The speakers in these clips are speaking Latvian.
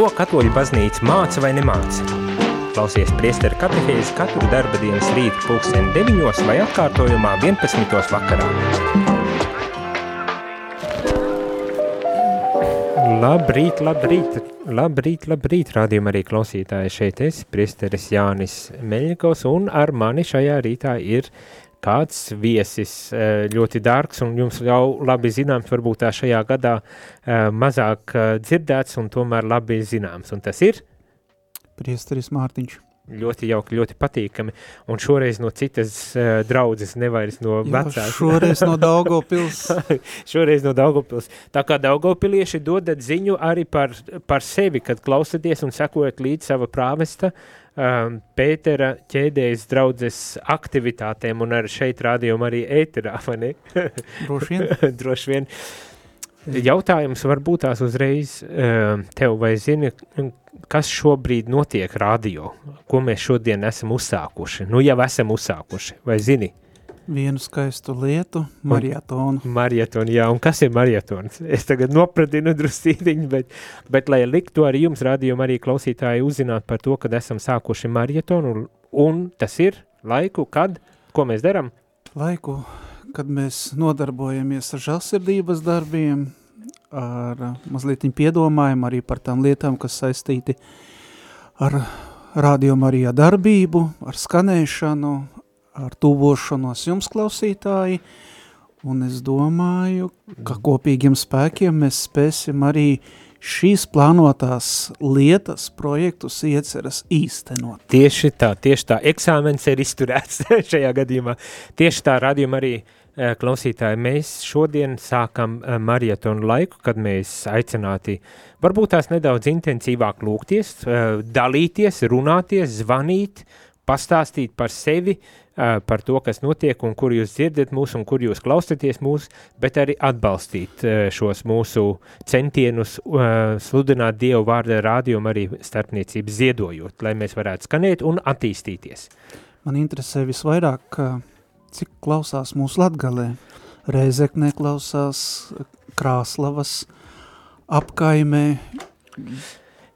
Ko katoļu baznīca māca vai nemāca? Klausies priesteru katehēzi katru darba dienas rītu pulksteni 9 vai atkārtojumā 11. vakarā. Labrīt, labrīt, labrīt, labrīt, rādījumā arī klausītāji šeit es, priesteris Jānis Meļņikovs, un ar mani šajā rītā ir kāds viesis eh, ļoti dārgs un jums jau labi zināms, varbūt tā šajā gadā eh, mazāk eh, dzirdēts un tomēr labi zināms. Un tas ir? Priesteris Mārtiņš. Ļoti jauki, ļoti patīkami. Un šoreiz no citas uh, draudzes, nevis no vecās. šoreiz no Daugopils. šoreiz no Daugopils. Tā kā Daugopilieši dodat ziņu arī par, par sevi, kad klausaties un sekojat līdz sava prāvesta uh, um, Pētera ķēdējas draudzes aktivitātēm un ar šeit rādījumu arī ēterā, vai ne? Droši vien. Droši vien. Jautājums varbūt tās uzreiz um, tev vai zini, kas šobrīd notiek radio, ko mēs šodien esam uzsākuši, nu jau esam uzsākuši, vai zini? Vienu skaistu lietu, marietonu. Marietonu, jā, un kas ir marietons? Es tagad nopratinu drusītiņu, bet, bet lai liktu arī jums rādījumu arī klausītāji uzzināt par to, kad esam sākuši marietonu, un tas ir laiku, kad, ko mēs daram? Laiku, kad mēs nodarbojamies ar žalsirdības darbiem, ar mazliet piedomājumu arī par tām lietām, kas saistīti ar rādījumu arī ar darbību, ar skanēšanu, ar tuvošanos jums klausītāji, un es domāju, ka kopīgiem spēkiem mēs spēsim arī šīs plānotās lietas, projektus ieceras īstenot. Tieši tā, tieši tā, eksāmens ir izturēts šajā gadījumā. Tieši tā radījuma arī eh, klausītāji, mēs šodien sākam eh, marietonu laiku, kad mēs aicināti varbūt tās nedaudz intensīvāk lūgties, eh, dalīties, runāties, zvanīt, pastāstīt par sevi, par to, kas notiek un kur jūs dzirdat mūs un kur jūs klausaties mūs, bet arī atbalstīt šos mūsu centienus sludināt Dievu vārdu rādījumu arī starpniecības ziedojot, lai mēs varētu skanēt un attīstīties. Man interesē visvairāk, cik klausās mūsu latgalē. Reizeknē klausās Krāslavas apkaimē,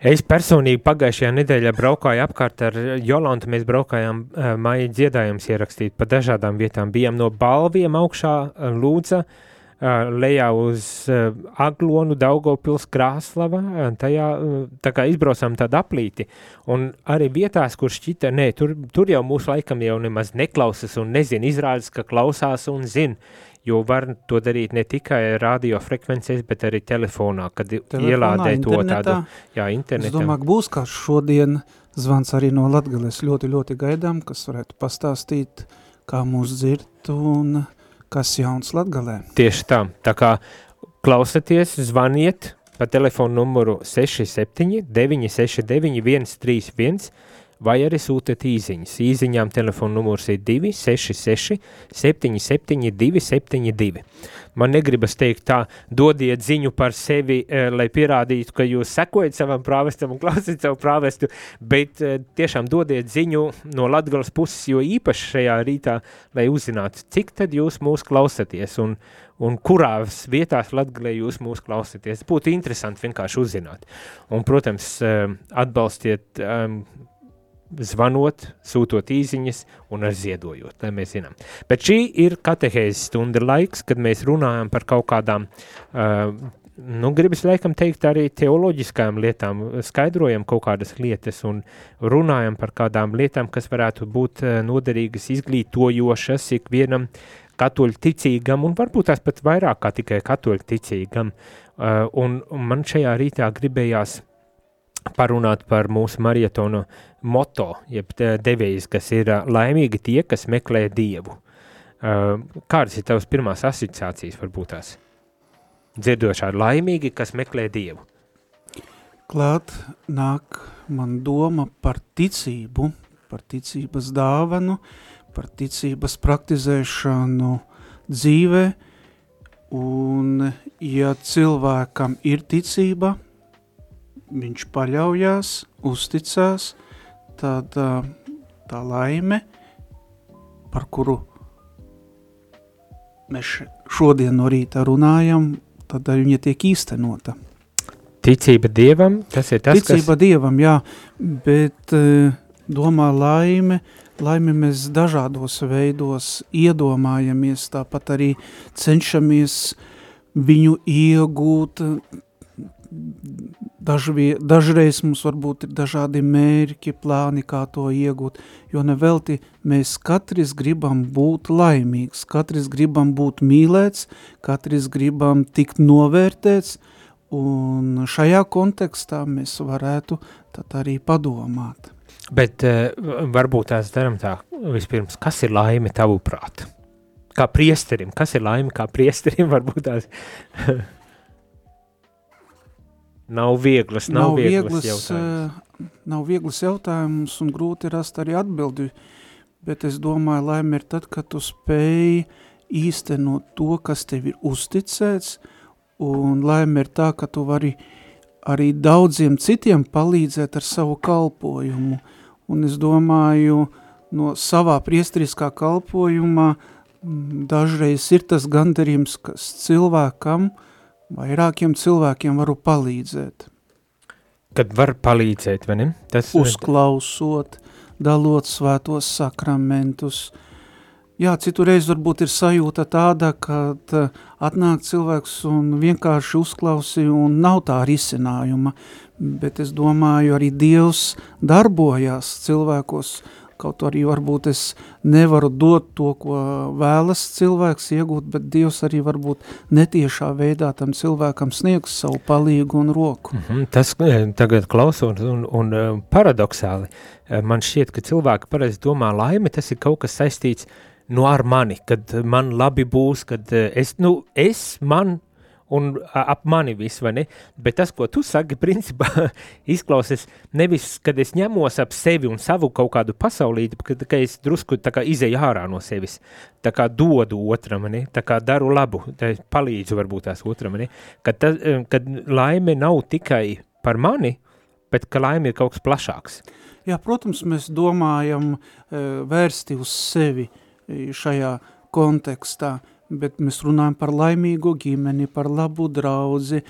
Es personīgi pagājušajā nedēļā braukāju apkārt ar Jolantu, mēs braukājām uh, maija dziedājums ierakstīt pa dažādām vietām. Bijām no balviem augšā uh, lūdza, uh, lejā uz uh, Aglonu, Daugopils, Krāslava, uh, tajā uh, tā kā izbraucām tādu aplīti. Un arī vietās, kur šķita, nē, tur, tur jau mūsu laikam jau nemaz neklausas un nezin, izrādas, ka klausās un zin jo var to darīt ne tikai radiofrekvencēs, bet arī telefonā, kad telefonā, ielādē to tādu, jā, internetā. Es domāju, būs kā šodien zvans arī no Latgales ļoti, ļoti gaidām, kas varētu pastāstīt, kā mūs dzird un kas jauns Latgalē. Tieši tā, tā kā klausaties, zvaniet pa telefonu numuru 67 969 131 vai arī sūtiet īsiņas. Īsiņām telefona numurs ir 266, 77, 272. Man negribas teikt, tā, dodiet ziņu par sevi, eh, lai pierādītu, ka jūs sekojat savam prāvestam un klausāt savu prāvestu, bet eh, tiešām dodiet ziņu no Latgales puses, jo īpaši šajā rītā, lai uzzinātu, cik tad jūs mūs klausaties un, un kurās vietās Latgalē jūs mūs klausāties. Būtu interesanti vienkārši uzzināt. Un, protams, eh, atbalstiet um, zvanot, sūtot īziņas un ar ziedojot, lai mēs zinām. Bet šī ir katehēzes stunda laiks, kad mēs runājam par kaut kādām, uh, nu, gribas laikam teikt arī teoloģiskām lietām, skaidrojam kaut kādas lietas un runājam par kādām lietām, kas varētu būt uh, noderīgas, izglītojošas ikvienam katoļu ticīgam un varbūt tās pat vairāk kā tikai katoļu ticīgam. Uh, un, un man šajā rītā gribējās parunāt par mūsu marietonu moto, jeb devējs, kas ir laimīgi tie, kas meklē Dievu. Kādas ir tavas pirmās asociācijas varbūt tās? Dzirdošā laimīgi, kas meklē Dievu. Klāt nāk man doma par ticību, par ticības dāvanu, par ticības praktizēšanu dzīvē, un ja cilvēkam ir ticība, viņš paļaujās, uzticās, tad tā laime, par kuru mēs šodien no rīta runājam, tad viņa tiek īstenota. Ticība Dievam, tas ir tas, Ticība kas... Dievam, jā, bet domā laime, laimi mēs dažādos veidos iedomājamies, tāpat arī cenšamies viņu iegūt, Dažvie, dažreiz mums varbūt ir dažādi mērķi, plāni, kā to iegūt, jo nevelti mēs katrs gribam būt laimīgs, katrs gribam būt mīlēts, katrs gribam tikt novērtēts, un šajā kontekstā mēs varētu tad arī padomāt. Bet uh, varbūt tās daram tā, vispirms, kas ir laime tavuprāt? Kā priesterim, kas ir laime kā priesterim, varbūt tās Nav vieglas, nav, nav vieglas, vieglas jautājums. Uh, nav vieglas jautājums un grūti rast arī atbildi, bet es domāju, laime ir tad, kad tu spēj īstenot to, kas tev ir uzticēts, un laime ir tā, ka tu vari arī daudziem citiem palīdzēt ar savu kalpojumu. Un es domāju, no savā priestriskā kalpojumā dažreiz ir tas gandarījums, kas cilvēkam vairākiem cilvēkiem varu palīdzēt. Kad var palīdzēt, vai ne? Tas Uzklausot, dalot svētos sakramentus. Jā, citu reizi varbūt ir sajūta tāda, kad uh, atnāk cilvēks un vienkārši uzklausi un nav tā risinājuma, bet es domāju, arī Dievs darbojās cilvēkos, Kaut arī varbūt es nevaru dot to, ko vēlas cilvēks iegūt, bet Dievs arī varbūt netiešā veidā tam cilvēkam sniegs savu palīgu un roku. Mm -hmm, tas eh, tagad klausot un, un eh, paradoxāli, eh, man šķiet, ka cilvēki pareizi domā laimi, tas ir kaut kas saistīts nu ar mani, kad man labi būs, kad es, nu, es, man, un ap mani viss, vai ne? Bet tas, ko tu saki, principā izklausās nevis, kad es ņemos ap sevi un savu kaut kādu pasaulīti, kad, ka es drusku izēju ārā no sevis, tā kā dodu otram, ne? tā kā daru labu, palīdzu varbūt tās otram, ne? Kad, ta, kad laime nav tikai par mani, bet ka laime ir kaut kas plašāks. Jā, protams, mēs domājam vērsti uz sevi šajā kontekstā, bet mēs runājam par laimīgu ģimeni, par labu draudzi,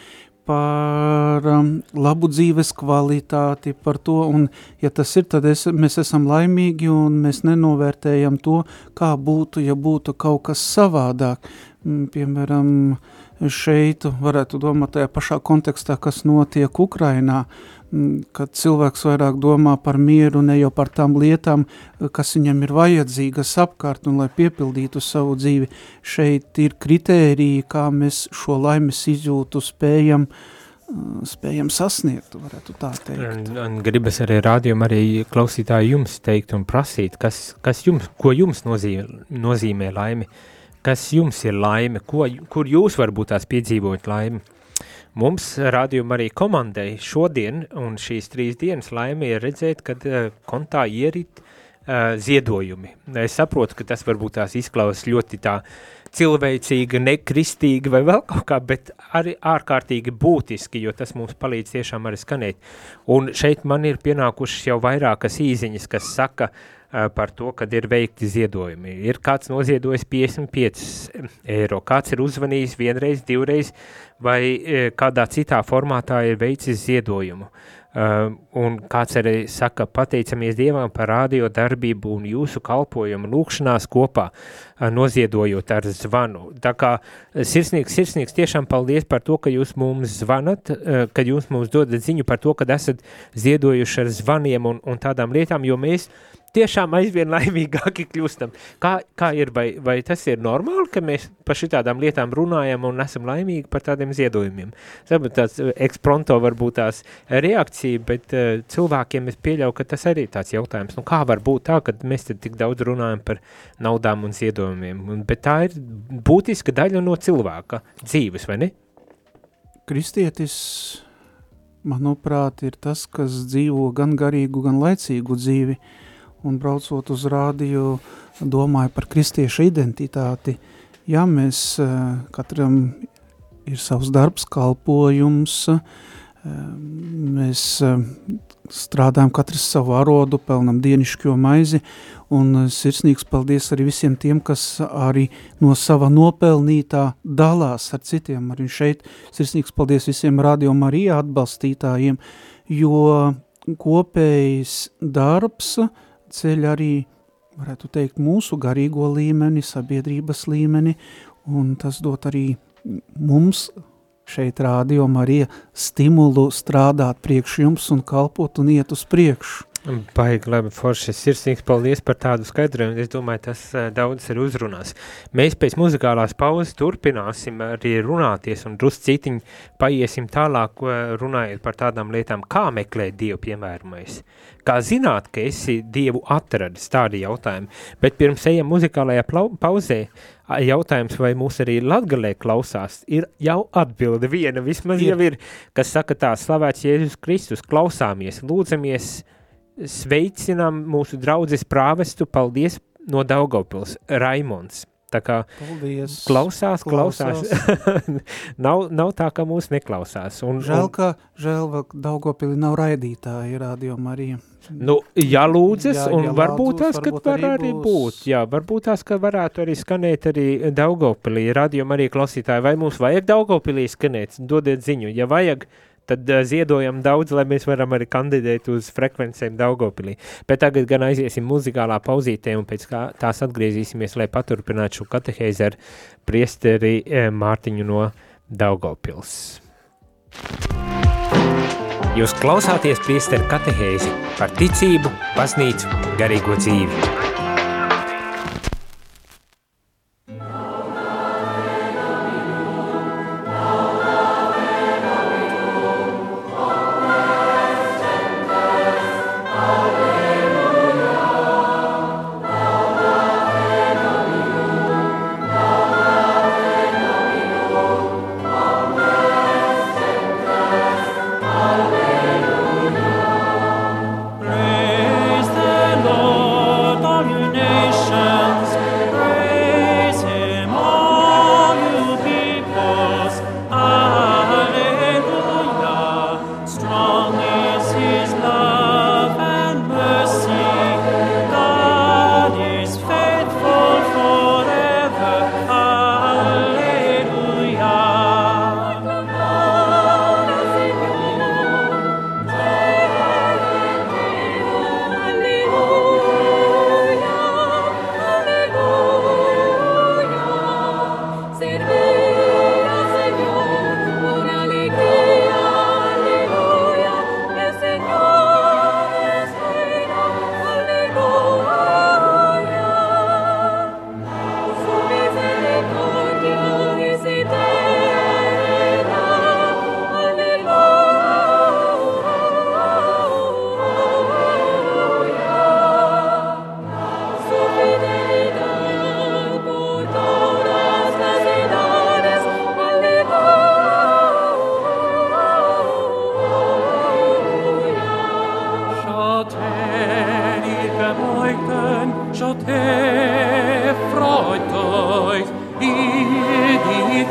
par um, labu dzīves kvalitāti, par to, un ja tas ir, tad es, mēs esam laimīgi un mēs nenovērtējam to, kā būtu, ja būtu kaut kas savādāk. Mm, piemēram, šeit varētu domāt tajā pašā kontekstā, kas notiek Ukrainā, kad cilvēks vairāk domā par mieru, ne jau par tām lietām, kas viņam ir vajadzīgas apkārt un lai piepildītu savu dzīvi. Šeit ir kritērija, kā mēs šo laimes izjūtu spējam, uh, spējam sasniegt, varētu tā teikt. Un, un gribas arī rādījumu arī klausītāji jums teikt un prasīt, kas, kas jums, ko jums nozīmē, nozīmē laimi, kas jums ir laime, ko, kur jūs varbūt tās piedzīvojat laimi. Mums rādījuma arī komandai šodien un šīs trīs dienas laime ir redzēt, kad uh, kontā ierit uh, ziedojumi. Es saprotu, ka tas varbūt tās izklausās ļoti tā cilvēcīgi, nekristīgi vai vēl kaut kā, bet arī ārkārtīgi būtiski, jo tas mums palīdz tiešām arī skanēt. Un šeit man ir pienākušas jau vairākas īziņas, kas saka, uh, par to, kad ir veikti ziedojumi. Ir kāds noziedojis 55 eiro, kāds ir uzvanījis vienreiz, divreiz vai kādā citā formātā ir veicis ziedojumu. Un kāds arī saka, pateicamies Dievam par radio darbību un jūsu kalpojumu lūkšanās kopā, noziedojot ar zvanu. Tā kā sirsnīgs, sirsnīgs tiešām paldies par to, ka jūs mums zvanat, kad jūs mums dodat ziņu par to, kad esat ziedojuši ar zvaniem un, un tādām lietām, jo mēs tiešām aizvien laimīgāki kļūstam. Kā, kā ir, vai, vai tas ir normāli, ka mēs par šitādām lietām runājam un esam laimīgi par tādiem ziedojumiem? Sabat, tāds eh, ekspronto varbūt tās reakcija, bet uh, cilvēkiem es pieļauju, ka tas arī tāds jautājums. Nu, kā var būt tā, ka mēs tad tik daudz runājam par naudām un ziedojumiem? Un, bet tā ir būtiska daļa no cilvēka dzīves, vai ne? Kristietis manuprāt, ir tas, kas dzīvo gan garīgu, gan laicīgu dzīvi. Uh, un braucot uz rādio, domāju par kristiešu identitāti. Jā, mēs eh, katram ir savs darbs, kalpojums, Mēs strādājam katrs savu arodu, pelnam dienišķo maizi, un sirsnīgs paldies arī visiem tiem, kas arī no sava nopelnītā dalās ar citiem. Arī šeit sirsnīgs paldies visiem Radio Marija atbalstītājiem, jo kopējs darbs ceļ arī, varētu teikt, mūsu garīgo līmeni, sabiedrības līmeni, un tas dot arī mums šeit rādio Marija stimulu strādāt priekš jums un kalpot un iet uz priekšu. Baigi, labi, forši. Sirsnīgs paldies par tādu skaidrojumu. Es domāju, tas uh, daudz ir uzrunās. Mēs pēc muzikālās pauzes turpināsim arī runāties un drusc citiņi paiesim tālāk, runājot par tādām lietām, kā meklēt Dievu piemērumais. Kā zināt, ka esi Dievu atradis tādi jautājumi. Bet pirms ejam muzikālajā pauzē, jautājums, vai mūs arī latgalē klausās, ir jau atbilde viena, vismaz ir. jau ir, kas saka tā, slavēts Jēzus Kristus, klausāmies, lūdzamies, sveicinām mūsu draudzes prāvestu, paldies no Daugavpils, Raimonds. Tā kā Paldies. klausās, klausās. klausās. nav, nav tā, ka mūs neklausās. Un, žēl, ka žēl, Daugavpili nav raidītāji, radio Marija. Nu, jālūdzas, jā, un jā, varbūt tās, ka var arī, arī būt, jā, varbūt tās, ka varētu arī skanēt arī Daugavpilī, radio Marija klausītāji, vai mums vajag Daugavpilī skanēt, dodiet ziņu, ja vajag, uh, tad uh, ziedojam daudz, lai mēs varam arī kandidēt uz frekvencēm Daugopilī. Bet tagad gan aiziesim muzikālā pauzītē un pēc kā tās atgriezīsimies, lai paturpinātu šo katehēzi ar priesteri eh, Mārtiņu no Daugopils. Jūs klausāties priesteri katehēzi par ticību, baznīcu, garīgo dzīvi.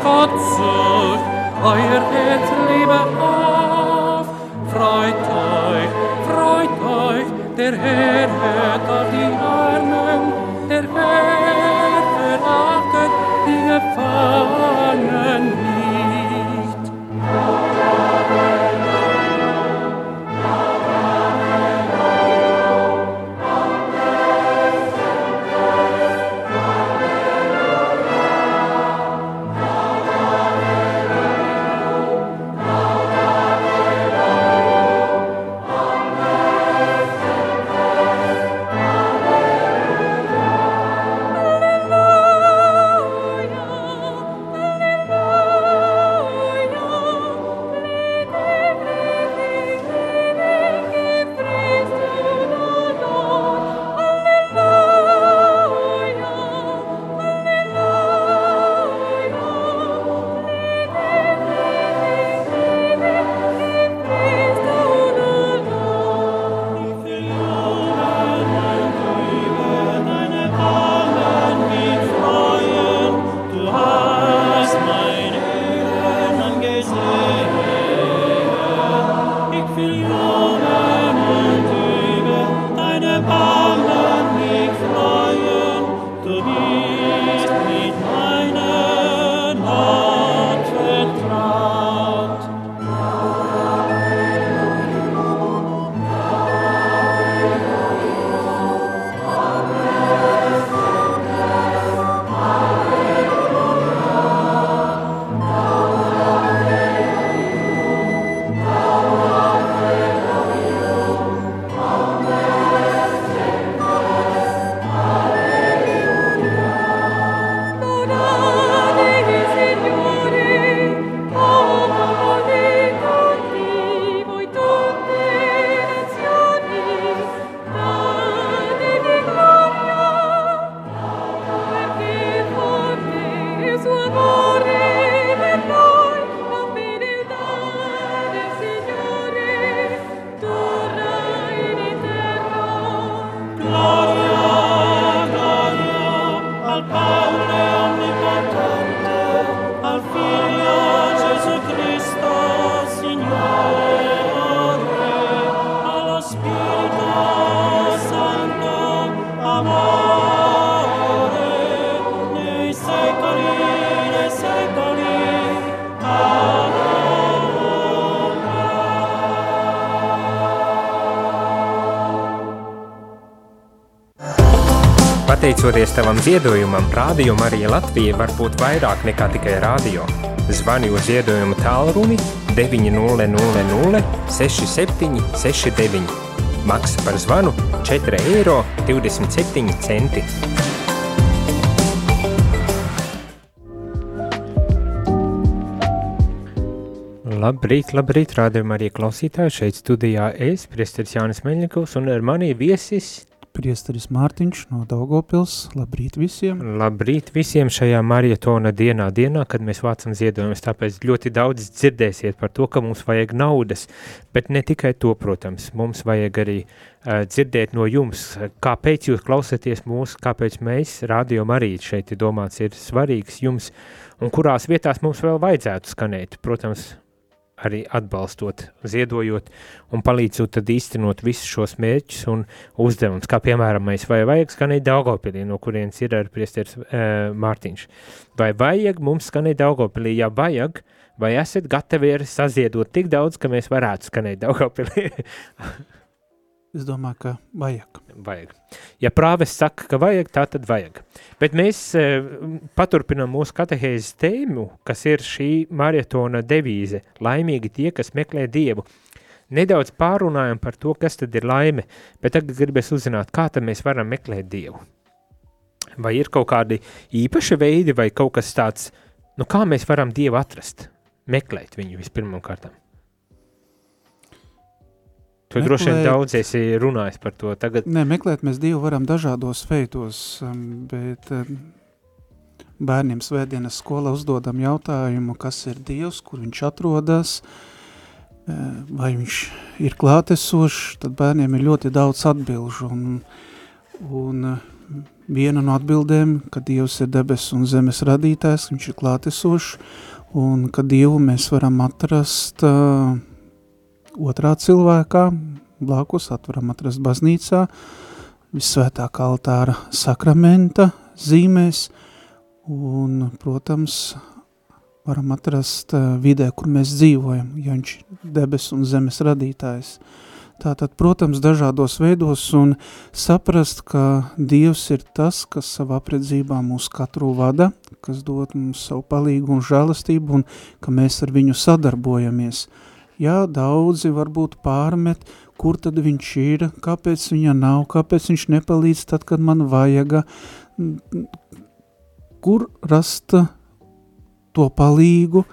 Gott zog, euer Herz lebe auf. Freut euch, freut euch, der Herr hört auf die Armen, der Herr verachtet die Gefangenen nicht. Amen. Holy, holy. Pateicoties tavam ziedojumam, Rādio Marija Latvija var būt vairāk nekā tikai rādio. Zvani uz ziedojumu tālruni 900 67 69. Maksa par zvanu 4 eiro 27 centi. Labrīt, labrīt, rādījumā arī klausītāji. Šeit studijā es, priesteris Jānis Meļņikovs, un ar mani viesis Priesteris Mārtiņš no Daugopils, labrīt visiem. Labrīt visiem šajā marietona dienā, dienā, kad mēs vācam ziedojumus, tāpēc ļoti daudz dzirdēsiet par to, ka mums vajag naudas, bet ne tikai to, protams, mums vajag arī uh, dzirdēt no jums, kāpēc jūs klausāties mūs, kāpēc mēs, radio Marīt, šeit domāts ir svarīgs jums, un kurās vietās mums vēl vajadzētu skanēt, protams, arī atbalstot, ziedojot un palīdzot tad īstenot visus šos mērķus un uzdevumus, kā piemēram mēs vai vajag skanēt Daugavpilī, no kurienes ir ar priestieris e, Mārtiņš. Vai vajag mums skanēt Daugavpilī, ja vajag, vai esat gatavi arī saziedot tik daudz, ka mēs varētu skanēt Daugavpilī? Es domāju, ka vajag. Vajag. Ja prāves saka, ka vajag, tā tad vajag. Bet mēs uh, paturpinām mūsu katehēzes tēmu, kas ir šī marietona devīze – laimīgi tie, kas meklē Dievu. Nedaudz pārunājam par to, kas tad ir laime, bet tagad gribēs uzzināt, kā tad mēs varam meklēt Dievu. Vai ir kaut kādi īpaši veidi vai kaut kas tāds, nu kā mēs varam Dievu atrast, meklēt viņu vispirmam kārtām? Tu meklēt, droši vien daudz esi runājis par to tagad. Nē, meklēt mēs Dievu varam dažādos veidos, um, bet um, bērniem svētdienas skolā uzdodam jautājumu, kas ir Dievs, kur viņš atrodas, uh, vai viņš ir klātesošs, tad bērniem ir ļoti daudz atbilžu. Un, un viena no atbildēm, ka Dievs ir debes un zemes radītājs, viņš ir klātesošs, un ka Dievu mēs varam atrast uh, otrā cilvēkā, blakus atvaram atrast baznīcā, visvētākā altāra sakramenta zīmēs, un, protams, varam atrast eh, vidē, kur mēs dzīvojam, ja viņš debes un zemes radītājs. Tātad, protams, dažādos veidos un saprast, ka Dievs ir tas, kas savā apredzībā mūs katru vada, kas dod mums savu palīgu un žēlastību un ka mēs ar viņu sadarbojamies – Jā, daudzi varbūt pārmet, kur tad viņš ir, kāpēc viņa nav, kāpēc viņš nepalīdz tad, kad man vajaga, kur rast to palīgu,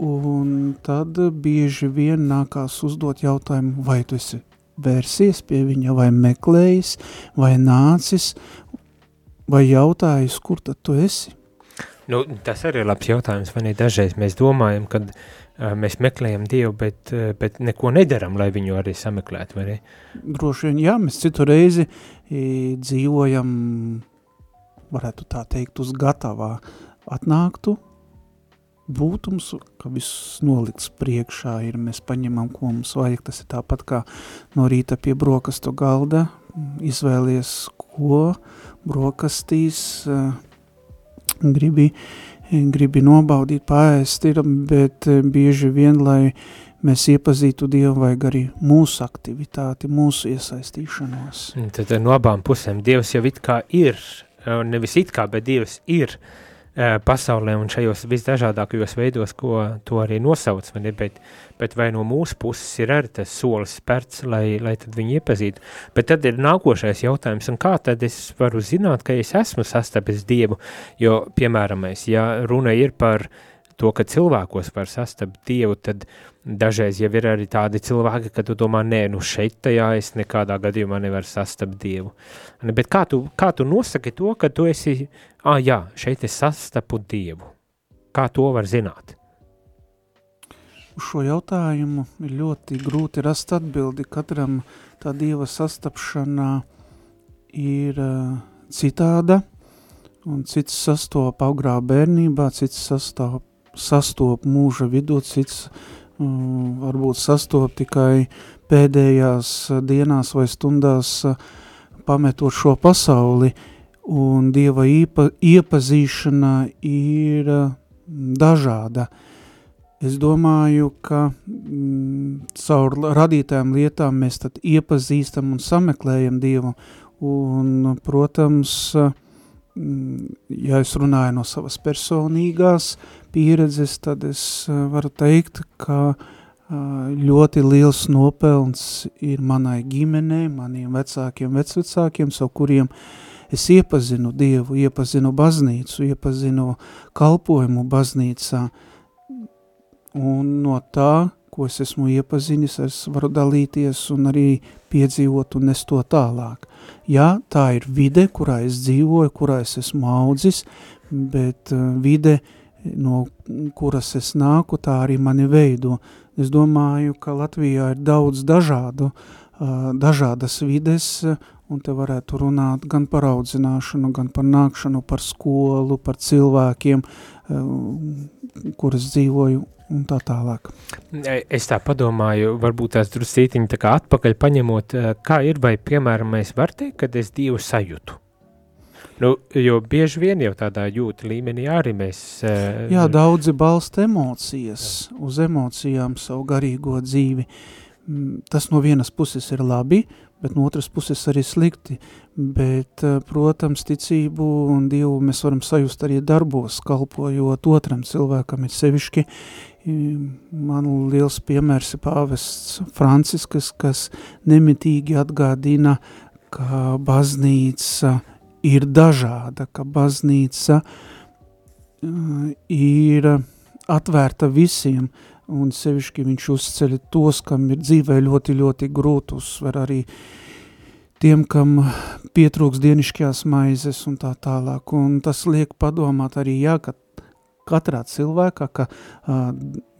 un tad bieži vien nākās uzdot jautājumu, vai tu esi vērsies pie viņa, vai meklējis, vai nācis, vai jautājis, kur tad tu esi? Nu, tas arī ir labs jautājums, vai ne dažreiz mēs domājam, kad uh, mēs meklējam Dievu, bet, bet neko nedaram, lai viņu arī sameklētu, vai ne? Droši vien, jā, mēs citu reizi dzīvojam, varētu tā teikt, uz gatavā atnāktu, būtums, ka viss nolikts priekšā ir, mēs paņemam, ko mums vajag, tas ir tāpat kā no rīta pie brokastu galda, izvēlies, ko brokastīs gribi, uh, gribi nobaudīt, paēst ir, bet eh, bieži vien, lai mēs iepazītu Dievu, vajag arī mūsu aktivitāti, mūsu iesaistīšanos. Tad no abām pusēm Dievs jau it kā ir, nevis it kā, bet Dievs ir pasaulē un šajos visdažādākajos veidos, ko to arī nosauc, ne, bet, bet vai no mūsu puses ir arī tas solis spērts, lai, lai viņu iepazītu. Bet tad ir nākošais jautājums, kā tad es varu zināt, ka es esmu sastapis Dievu, jo, piemēram, ja runa ir par to, ka cilvēkos var sastapt Dievu, tad dažreiz jau ir arī tādi cilvēki, ka tu domā, nē, nu šeit tajā es nekādā gadījumā nevaru sastapt Dievu. Bet kā tu, kā tu nosaki to, ka tu esi ah, jā, šeit es sastapu Dievu. Kā to var zināt? Uz šo jautājumu ir ļoti grūti rast atbildi. Katram tā Dieva sastapšana ir uh, citāda, un cits sastop agrā bērnībā, cits sastop, sastop mūža vidū, cits uh, varbūt sastop tikai pēdējās dienās vai stundās uh, pametot šo pasauli, uh, un Dieva īpa, iepazīšana ir mm, dažāda. Es domāju, ka mm, caur radītājām lietām mēs tad iepazīstam un sameklējam Dievu, Un, protams, mm, ja es runāju no savas personīgās pieredzes, tad es varu teikt, ka ļoti liels nopelns ir manai ģimenei, maniem vecākiem, vecvecākiem, savu kuriem es iepazinu Dievu, iepazinu baznīcu, iepazinu kalpojumu baznīcā, un no tā, ko es esmu iepazinis, es varu dalīties un arī piedzīvot un nest to tālāk. Jā, tā ir vide, kurā es dzīvoju, kurā es esmu audzis, bet vide, no kuras es nāku, tā arī mani veido. Es domāju, ka Latvijā ir daudz dažādu, dažādas vides, un te varētu runāt gan par audzināšanu, gan par nākšanu, par skolu, par cilvēkiem, kuras dzīvoju un tā tālāk. Es tā padomāju, varbūt tās drusītiņi tā kā atpakaļ paņemot, kā ir, vai piemēram mēs var teikt, kad es Dievu sajūtu? Nu, jo bieži vien jau tādā jūta līmenī arī mēs... Uh, Jā, daudzi balsta emocijas, jā. uz emocijām savu garīgo dzīvi. Mm, tas no vienas puses ir labi, bet no otras puses arī slikti. Bet, uh, protams, ticību un Dievu mēs varam sajust arī darbos, kalpojot otram cilvēkam ir sevišķi. Man liels piemērs ir pāvests Franciskas, kas nemitīgi atgādina, ka baznīca ir dažāda, ka baznīca uh, ir atvērta visiem, un sevišķi viņš uzceļ tos, kam ir dzīvē ļoti, ļoti grūti uzsver arī tiem, kam pietrūks dienišķās maizes un tā tālāk. Un tas liek padomāt arī, jā, ka katrā cilvēkā, ka uh,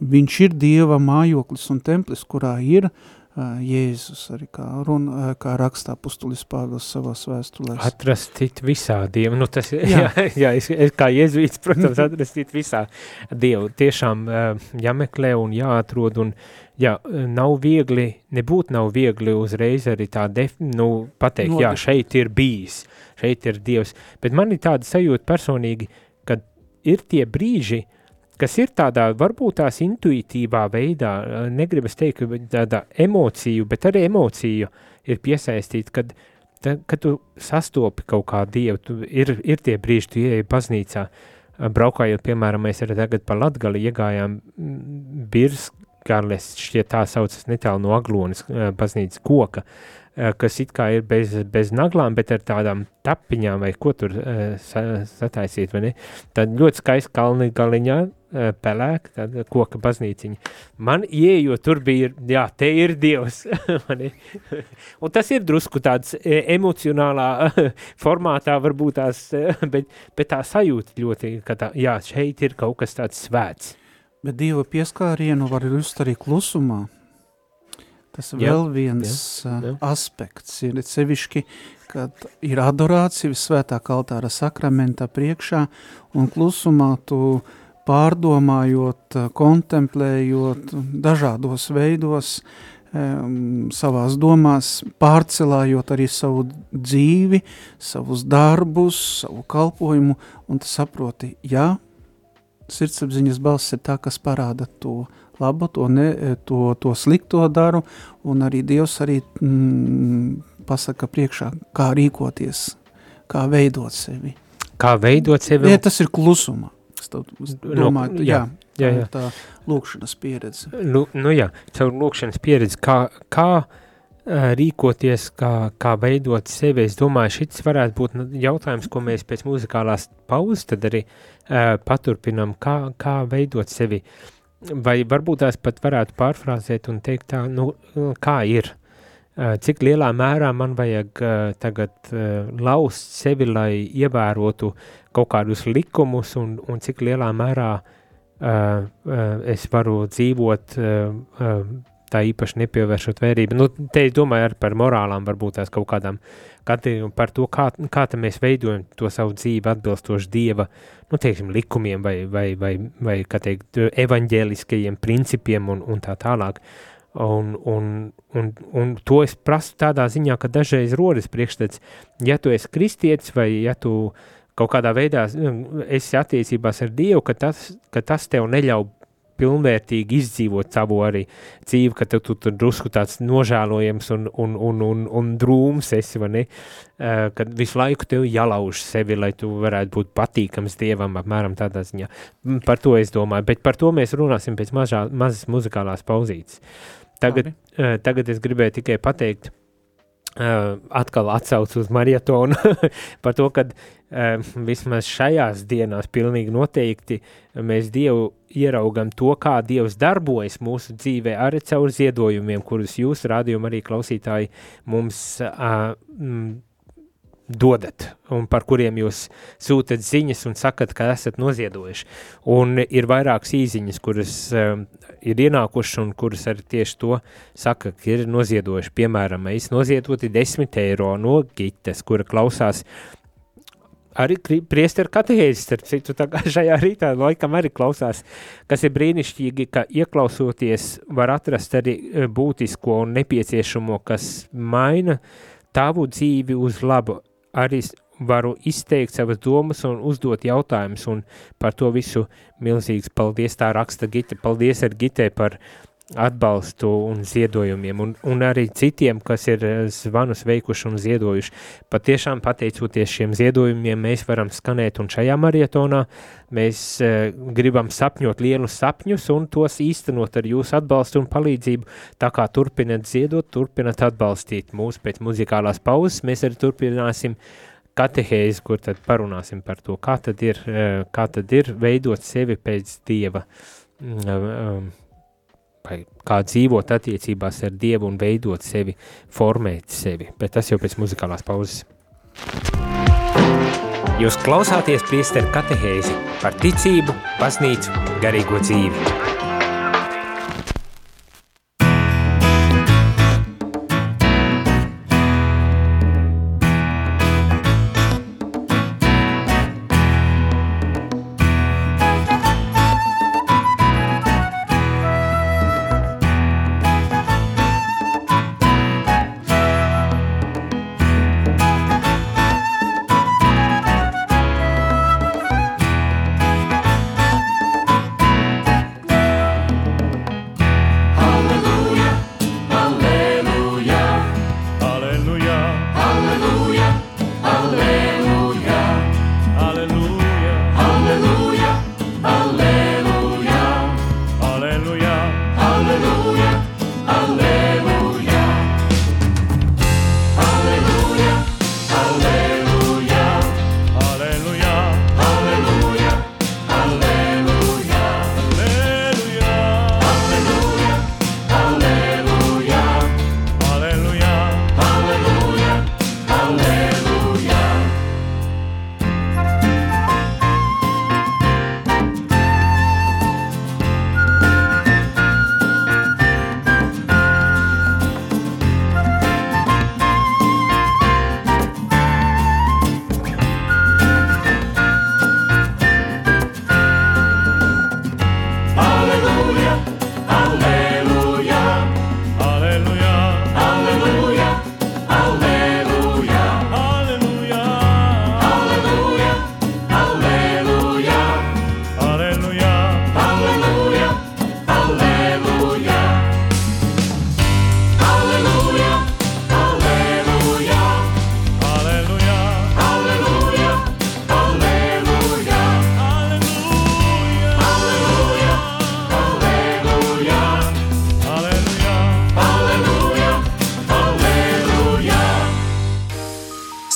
viņš ir Dieva mājoklis un templis, kurā ir uh, Jēzus, arī kā, runa, kā rakstā pustulis Pāvils savās vēstulēs. Atrastīt visā Dievu, nu tas, jā, jā, jā es, es kā jēzuīts, protams, atrastīt visā Dievu, tiešām jāmeklē un jāatrod, un jā, nav viegli, nebūt nav viegli uzreiz arī tā, def, nu, pateikt, no, jā, šeit ir bijis, šeit ir Dievs, bet man ir tāda sajūta personīgi, kad ir tie brīži, uh, kas ir tādā varbūt tās intuitīvā veidā, negribas teikt, ka tāda emociju, bet arī emociju ir piesaistīta, kad, ta, kad tu sastopi kaut kā dievu, tu ir, ir tie brīži, tu ieeji baznīcā, braukājot, piemēram, mēs arī tagad pa Latgali iegājām Birskarles, šķiet tā saucas netālu no Aglonas baznīcas koka, Eh, kas it kā ir bez, bez naglām, bet ar tādām tapiņām vai ko tur sataisīt, vai ne? Tad ļoti skaisti kalni galiņā, pelēk, tāda koka baznīciņa. Man ieejot, tur bija, jā, te ir Dievs, un tas ir drusku tāds emocionālā formātā varbūt tās, bet, bet tā sajūta ļoti, ka tā, jā, šeit ir kaut kas tāds svēts. Bet Dieva pieskārienu var just arī klusumā, Tas jā, vēl viens jā, jā. aspekts ir sevišķi, kad ir adorācija visvētākā altāra sakramentā priekšā un klusumā tu pārdomājot, kontemplējot dažādos veidos, savās domās, pārcelājot arī savu dzīvi, savus darbus, savu kalpojumu, un tu saproti, jā, sirdsapziņas balss ir tā, kas parāda to labu, to, ne, to, to slikto daru, un arī Dievs arī mm, pasaka priekšā, kā rīkoties, kā veidot sevi. Kā veidot sevi? Ja, tas ir klusumā. Es domāju, no, jā, jā, jā, jā. tā lūkšanas pieredze. Nu, nu jā, caur lūkšanas pieredzi, kā, kā rīkoties, kā, kā veidot sevi, es domāju, šis varētu būt nu, jautājums, ko mēs pēc muzikālās pauzes tad arī uh, paturpinam, kā, kā veidot sevi. Vai varbūt tās pat varētu pārfrāzēt un teikt tā, nu, kā ir, cik lielā mērā man vajag tagad laust sevi, lai ievērotu kaut kādus likumus un, un cik lielā mērā es varu dzīvot tā īpaši nepievēršot vērību. Nu, te es domāju par morālām, varbūt tās kaut kādām par to, kā, kā mēs veidojam to savu dzīvi atbilstoši Dieva, nu, teiksim, likumiem vai, vai, vai, vai kā teikt, evaņģēliskajiem principiem un, un tā tālāk. Un, un, un, un to es prasu tādā ziņā, ka dažreiz rodas priekšstats, ja tu esi kristietis vai ja tu kaut kādā veidā esi attiecībās ar Dievu, ka tas, ka tas tev neļauj pilnvērtīgi izdzīvot savu arī dzīvi, ka tu, tu tur drusku tāds nožēlojams un, un, un, un, un drūms esi, vai ne? Uh, kad visu laiku tev jālauž sevi, lai tu varētu būt patīkams Dievam, apmēram tādā ziņā. Par to es domāju, bet par to mēs runāsim pēc mažā, mazas muzikālās pauzītes. Tagad, uh, tagad es gribēju tikai pateikt, Uh, atkal atsaucu uz maratonu par to, ka uh, vismaz šajās dienās pilnīgi noteikti mēs Dievu ieraugam to, kā Dievs darbojas mūsu dzīvē arī caur ziedojumiem, kurus jūs, rādījumi arī klausītāji, mums uh, mm, dodat un par kuriem jūs sūtat ziņas un sakat, ka esat noziedojuši. Un ir vairākas īziņas, kuras um, ir ienākušas un kuras arī tieši to saka, ka ir noziedojuši. Piemēram, es noziedoti 10 eiro no Gites, kura klausās arī priesteru katehēzes, starp citu, tā kā šajā rītā laikam arī klausās, kas ir brīnišķīgi, ka ieklausoties var atrast arī e, būtisko un nepieciešamo, kas maina tavu dzīvi uz labu arī varu izteikt savas domas un uzdot jautājumus, un par to visu milzīgs paldies, tā raksta Gita, paldies ar Gitē par atbalstu un ziedojumiem, un, un arī citiem, kas ir eh, zvanus veikuši un ziedojuši. Patiešām pateicoties šiem ziedojumiem, mēs varam skanēt, un šajā marietonā mēs e, gribam sapņot lielus sapņus un tos īstenot ar jūsu atbalstu un palīdzību, tā kā turpinat ziedot, turpinat atbalstīt mūs pēc muzikālās pauzes, mēs arī turpināsim katehēzi, kur tad parunāsim par to, kā tad ir, e, kā tad ir veidot sevi pēc Dieva, mm, vai kā dzīvot attiecībās ar Dievu un veidot sevi, formēt sevi, bet tas jau pēc muzikālās pauzes. Jūs klausāties priesteru katehēzi par ticību, baznīcu, garīgo dzīvi.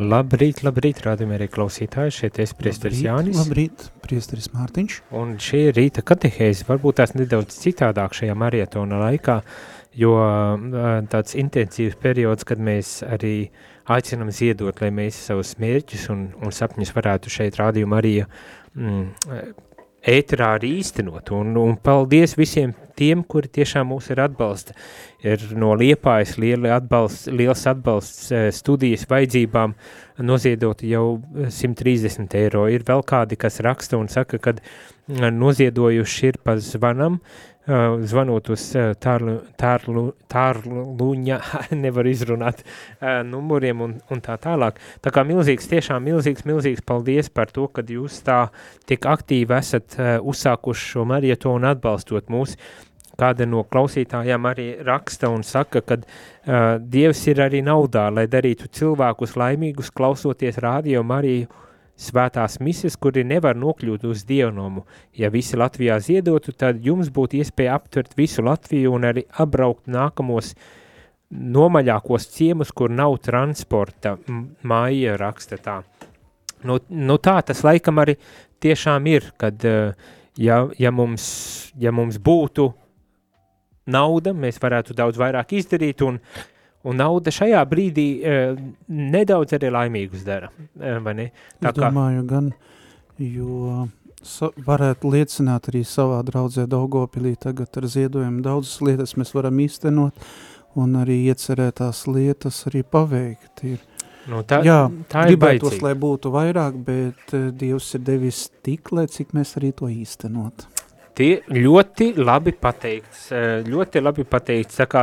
Labrīt, labrīt, rādījumie klausītāji, šeit es priesteris Jānis. Labrīt, priesteris Mārtiņš. Un šī ir rīta katehēze, varbūt tās nedaudz citādāk šajā marietona laikā, jo tāds intensīvs periods, kad mēs arī aicinam ziedot, lai mēs savus mērķus un, un sapņus varētu šeit rādījumu arī mm, ēterā arī īstenot. Un, un paldies visiem tiem, kuri tiešām mūs ir atbalsta. Ir no Liepājas atbalsts, liels atbalsts studijas vajadzībām noziedot jau 130 eiro. Ir vēl kādi, kas raksta un saka, kad noziedojuši ir pa zvanam, zvanot uz tārlu, tārlu, tārluņa, nevar izrunāt numuriem un, un tā tālāk. Tā kā milzīgs, tiešām milzīgs, milzīgs paldies par to, kad jūs tā tik aktīvi esat uzsākuši šo marietonu atbalstot mūs. Kāda no klausītājām arī raksta un saka, ka uh, Dievs ir arī naudā, lai darītu cilvēkus laimīgus, klausoties rādio Mariju svētās mises, kuri nevar nokļūt uz dievnomu. Ja visi Latvijā ziedotu, tad jums būtu iespēja aptvert visu Latviju un arī apbraukt nākamos nomaļākos ciemus, kur nav transporta, māja raksta tā. Nu, nu tā tas laikam arī tiešām ir, kad ja, ja, mums, ja mums būtu nauda, mēs varētu daudz vairāk izdarīt un uh, Un nauda šajā brīdī e, nedaudz arī laimīgus dara, e, vai ne? Tā es kā... domāju gan, jo sa varētu liecināt arī savā draudzē Daugopilī tagad ar ziedojumu daudzas lietas mēs varam īstenot un arī iecerētās lietas arī paveikt. Ir, nu, tā, jā, tā ir gribētos, baicīgi. lai būtu vairāk, bet Dievs ir devis tik, lai cik mēs arī to īstenot. Tie ļoti labi pateikts, eh, ļoti labi pateikts, tā kā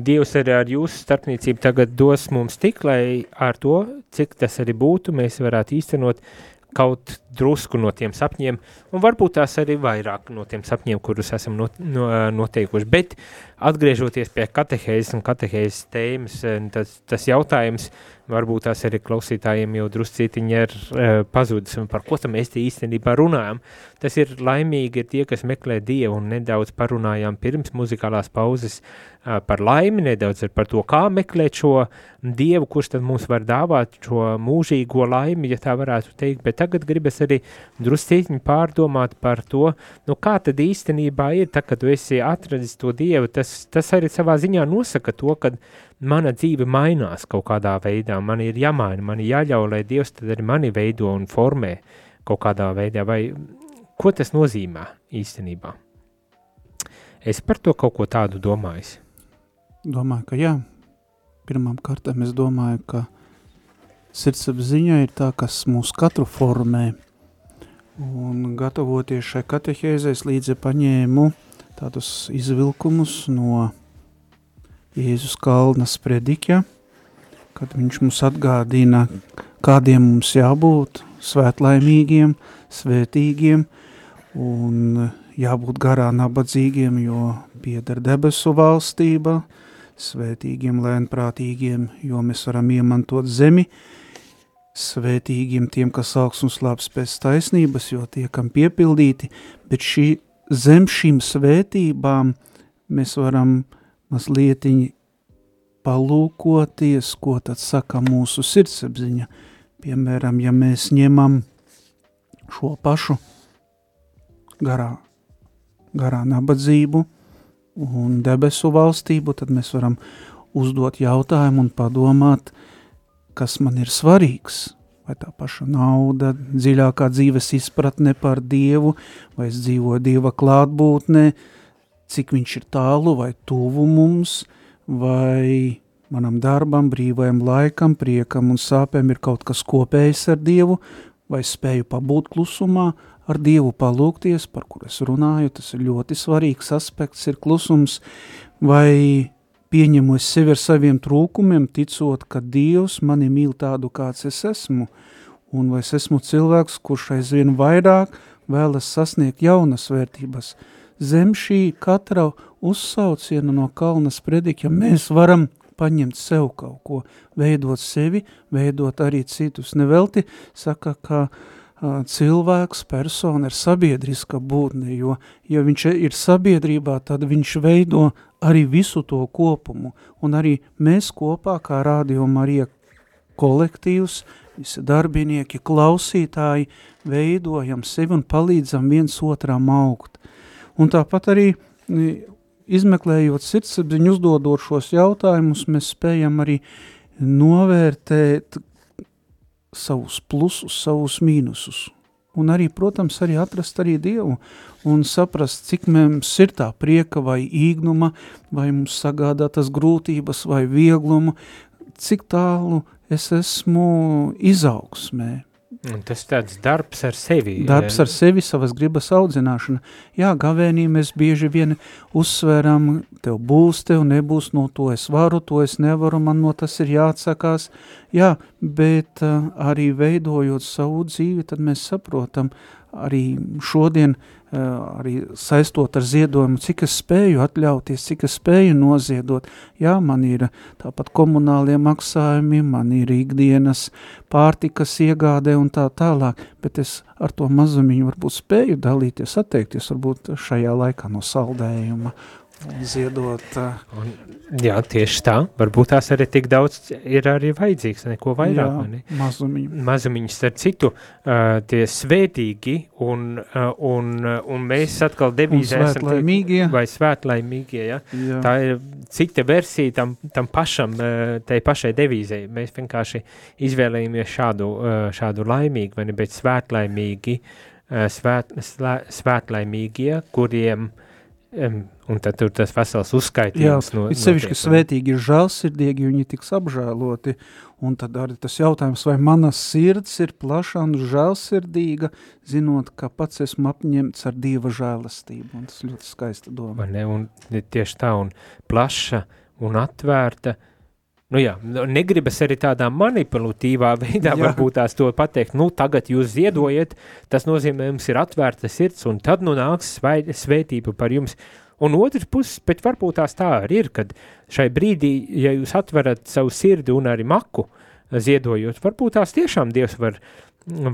Dievs arī ar jūsu starpniecību tagad dos mums tik, lai ar to, cik tas arī būtu, mēs varētu īstenot kaut drusku no tiem sapņiem, un varbūt tās arī vairāk no tiem sapņiem, kurus esam not, no, noteikuši. Bet atgriežoties pie katehēzes un katehēzes tēmas, tas, tas jautājums, varbūt tās arī klausītājiem jau druscītiņi ir uh, pazudis, un par ko tam mēs īstenībā runājam. Tas ir laimīgi ir tie, kas meklē Dievu, un nedaudz parunājām pirms muzikālās pauzes uh, par laimi, nedaudz par to, kā meklēt šo Dievu, kurš tad mums var dāvāt šo mūžīgo laimi, ja tā varētu teikt, bet tagad gribas arī druscītiņi pārdomāt par to, nu kā tad īstenībā ir, tā, kad tu esi atradis to Dievu, tas, tas arī savā ziņā nosaka to, kad mana dzīve mainās kaut kādā veidā, man ir jāmaina, man ir jāļauj, lai Dievs tad arī mani veido un formē kaut kādā veidā, vai ko tas nozīmē īstenībā? Es par to kaut ko tādu domāju. Domāju, ka jā. Pirmām kārtām es domāju, ka sirdsapziņa ir tā, kas mūs katru formē. Un gatavoties šai katehēzēs līdzi paņēmu tādus izvilkumus no Jēzus kalna sprediķa, kad viņš mums atgādina, kādiem mums jābūt svētlaimīgiem, svētīgiem un jābūt garā nabadzīgiem, jo pieder debesu valstība, svētīgiem, lēnprātīgiem, jo mēs varam iemantot zemi, svētīgiem tiem, kas augs un slāps pēc taisnības, jo tie, kam piepildīti, bet šī zem šīm svētībām mēs varam uh, mazlietiņi palūkoties, ko tad saka mūsu sirdsapziņa. Piemēram, ja mēs ņemam šo pašu garā, garā nabadzību un debesu valstību, tad mēs varam uzdot jautājumu un padomāt, kas man ir svarīgs, vai tā paša nauda, dziļākā dzīves izpratne par Dievu, vai es dzīvoju Dieva klātbūtnē, cik viņš ir tālu vai tuvu mums, vai manam darbam, brīvajam laikam, priekam un sāpēm ir kaut kas kopējs ar Dievu, vai spēju pabūt klusumā, ar Dievu palūkties, par kur es runāju, tas ir ļoti svarīgs aspekts, ir klusums, vai pieņemu es sevi ar saviem trūkumiem, ticot, ka Dievs mani mīl tādu, kāds es esmu, un vai es esmu cilvēks, kurš aizvien vairāk vēlas sasniegt jaunas vērtības, zem šī katra uzsauciena no kalna sprediķa mēs varam paņemt sev kaut ko, veidot sevi, veidot arī citus. Nevelti saka, ka uh, cilvēks, persona ir sabiedriska būtne, jo, ja viņš ir sabiedrībā, tad viņš veido arī visu to kopumu, un arī mēs kopā, kā Radio Marija kolektīvs, visi darbinieki, klausītāji, veidojam sevi un palīdzam viens otram augt. Un tāpat arī izmeklējot sirdsapziņu, uzdodot šos jautājumus, mēs spējam arī novērtēt savus plusus, savus mīnusus. Un arī, protams, arī atrast arī Dievu un saprast, cik mums ir tā prieka vai īgnuma, vai mums sagādā tas grūtības vai vieglumu, cik tālu es esmu izaugsmē, Un tas tāds darbs ar sevi. Darbs ar sevi, savas gribas audzināšana. Jā, gavēnī mēs bieži vien uzsveram, tev būs, tev nebūs, no to es varu, to es nevaru, man no tas ir jāatsakās. Jā, bet uh, arī veidojot savu dzīvi, tad mēs saprotam, arī šodien Eh, arī saistot ar ziedojumu, cik es spēju atļauties, cik es spēju noziedot. Jā, man ir tāpat komunālie maksājumi, man ir ikdienas pārtikas iegādē un tā tālāk, bet es ar to mazumiņu varbūt spēju dalīties, atteikties varbūt šajā laikā no saldējuma ziedot. Un, jā, tieši tā. Varbūt tās arī tik daudz ir arī vajadzīgs, neko vairāk. Jā, mazumiņu. Mazumiņas, starp citu, uh, tie svētīgi, un, uh, un, un mēs atkal devīzē esam tie, vai svētlaimīgie, ja? jā. Tā ir cita versija tam, tam pašam, uh, tai pašai devīzē. Mēs vienkārši izvēlējamies šādu, uh, šādu laimīgu, vai ne, bet svētlaimīgi, uh, svēt, slē, svētlaimīgie, kuriem uh, Un tad tur tas vesels uzskaitījums. Jā, no, it sevišķi, ka svētīgi ir žēlsirdīgi, viņi tiks apžēloti, un tad arī tas jautājums, vai mana sirds ir plaša un žēlsirdīga, zinot, ka pats esmu apņemts ar Dieva žēlastību, un tas ļoti skaista doma. Ne, un tieši tā, un plaša un atvērta, Nu jā, nu, negribas arī tādā manipulatīvā veidā jā. varbūt tās to pateikt, nu tagad jūs ziedojiet, tas nozīmē, jums ir atvērta sirds, un tad nu nāks svai, svētība par jums. Un otrs puses, bet varbūt tās tā arī ir, kad šai brīdī, ja jūs atverat savu sirdi un arī maku ziedojot, varbūt tās tiešām Dievs var,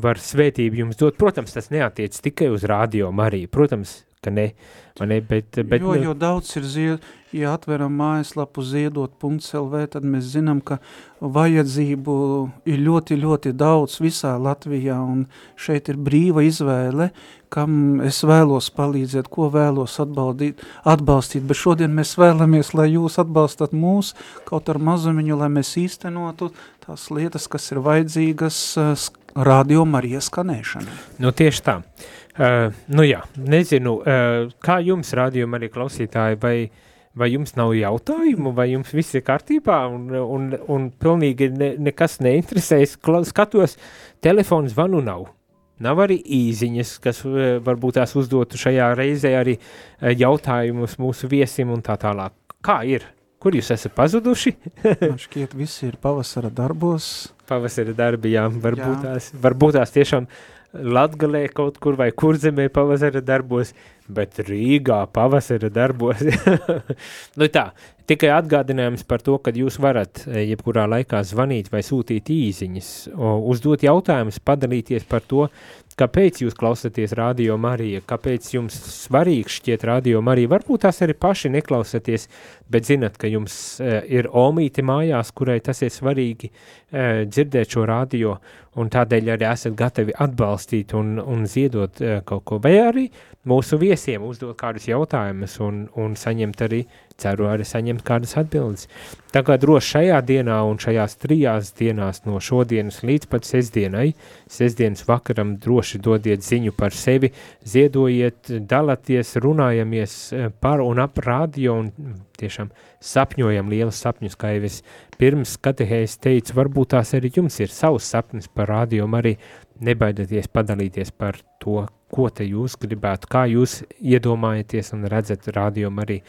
var svētību jums dot. Protams, tas neatiec tikai uz radio Mariju, protams, ka ne, ne bet, bet... Jo, jo daudz ir zied, ja atveram mājaslapu ziedot.lv, tad mēs zinām, ka vajadzību ir ļoti, ļoti daudz visā Latvijā, un šeit ir brīva izvēle, kam es vēlos palīdzēt, ko vēlos atbaldīt, atbalstīt, bet šodien mēs vēlamies, lai jūs atbalstat mūs kaut ar mazumiņu, lai mēs īstenotu tās lietas, kas ir vajadzīgas rādījuma arī skanēšanai. Nu, tieši tā. Uh, nu jā, nezinu, uh, kā jums rādījuma arī klausītāji, vai vai jums nav jautājumu, vai jums viss ir kārtībā un, un, un pilnīgi ne, nekas neinteresējas, skatos, telefons zvanu nav. Nav arī īziņas, kas varbūt tās uzdotu šajā reizē arī jautājumus mūsu viesim un tā tālāk. Kā ir? Kur jūs esat pazuduši? Man šķiet, visi ir pavasara darbos. Pavasara darbi, jā, varbūt, jā. Tās, varbūt tās tiešām Latgalē kaut kur vai kurzemē pavasara darbos, bet Rīgā pavasara darbos. nu tā, tikai atgādinājums par to, ka jūs varat e, jebkurā laikā zvanīt vai sūtīt īziņas, uzdot jautājumus, padalīties par to, kāpēc jūs klausāties Radio Marija, kāpēc jums svarīgs šķiet Radio Marija. Varbūt tās arī paši neklausāties, bet zinat, ka jums uh, ir omīte mājās, kurai tas ir svarīgi uh, dzirdēt šo radio, un tādēļ arī esat gatavi atbalstīt un, un ziedot uh, kaut ko, vai arī mūsu viesiem uzdot kādus jautājumus un, un saņemt arī ceru arī saņemt kādas atbildes. Tā kā droši šajā dienā un šajās trijās dienās no šodienas līdz pat sestdienai, sestdienas vakaram droši dodiet ziņu par sevi, ziedojiet, dalaties, runājamies eh, par un ap radio un tiešām sapņojam lielus sapņus, kā jau es pirms katehēs teicu, varbūt tās arī jums ir savs sapnis par radio, arī nebaidieties padalīties par to, ko te jūs gribētu, kā jūs iedomājaties un redzat radio arī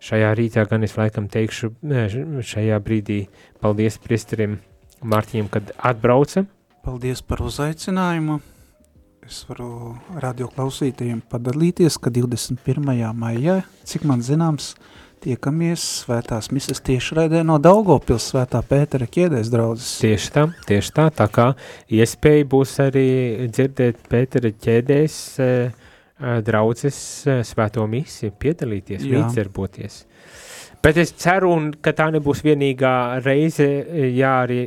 šajā rītā gan es laikam teikšu šajā brīdī paldies priesterim Mārtiņam, kad atbrauca. Paldies par uzaicinājumu. Es varu radio klausītājiem padalīties, ka 21. maijā, cik man zināms, Tiekamies svētās misas tiešraidē no Daugavpils svētā Pētera ķēdēs draudzes. Tieši tā, tieši tā, tā kā iespēja būs arī dzirdēt Pētera ķēdēs e, e, draudzes e, svēto misi, piedalīties, Jā. līdzdarboties. Bet es ceru, un, ka tā nebūs vienīgā reize, ja arī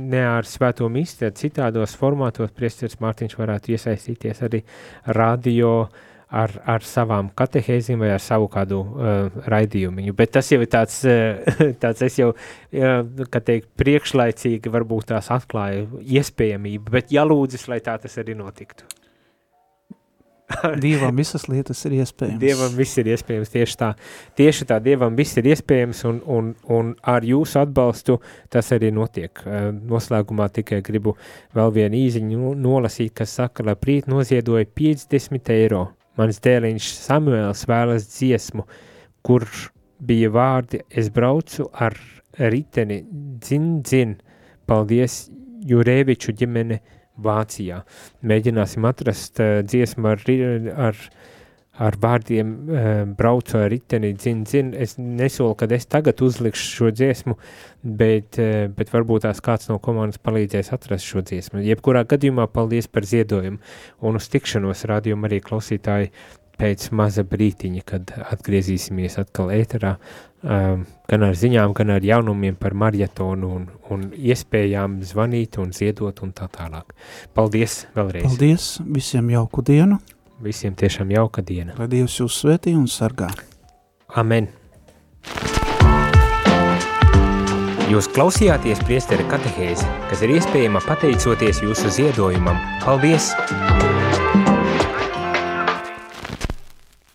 ne ar svēto misi, tad citādos formātos priesteris Mārtiņš varētu iesaistīties arī radio ar, ar savām katehēzēm vai ar savu kādu uh, raidījumu. Bet tas jau ir tāds, uh, tāds es jau, uh, kā teikt, priekšlaicīgi varbūt tās atklāju iespējamību, bet jālūdzas, lai tā tas arī notiktu. Dievam visas lietas ir iespējams. Dievam viss ir iespējams tieši tā. Tieši tā, Dievam viss ir iespējams un, un, un ar jūsu atbalstu tas arī notiek. Eh, Noslēgumā tikai gribu vēl vienu īziņu nolasīt, kas saka, lai prīt noziedoja 50 eiro. Mans dēliņš Samuēls vēlas dziesmu, kur bija vārdi, es braucu ar riteni, dzin, dzin, paldies Jurēviču ģimene, Vācijā. Mēģināsim atrast uh, dziesmu ar, ar, ar vārdiem uh, braucu ar riteni, dzin, dzin. Es nesolu, kad es tagad uzlikšu šo dziesmu, bet, uh, bet varbūt tās kāds no komandas palīdzēs atrast šo dziesmu. Jebkurā gadījumā paldies par ziedojumu un uz tikšanos rādījumu arī klausītāji pēc maza brītiņa, kad atgriezīsimies atkal ēterā, um, gan ar ziņām, gan ar jaunumiem par marietonu un, un iespējām zvanīt un ziedot un tā tālāk. Paldies vēlreiz. Paldies, visiem jauku dienu, Visiem tiešām jauka diena. lai Dievs jūs svētī un sargā. Amen. Jūs klausījāties priestera katehēzi, kas ir iespējama pateicoties jūsu ziedojumam. Paldies!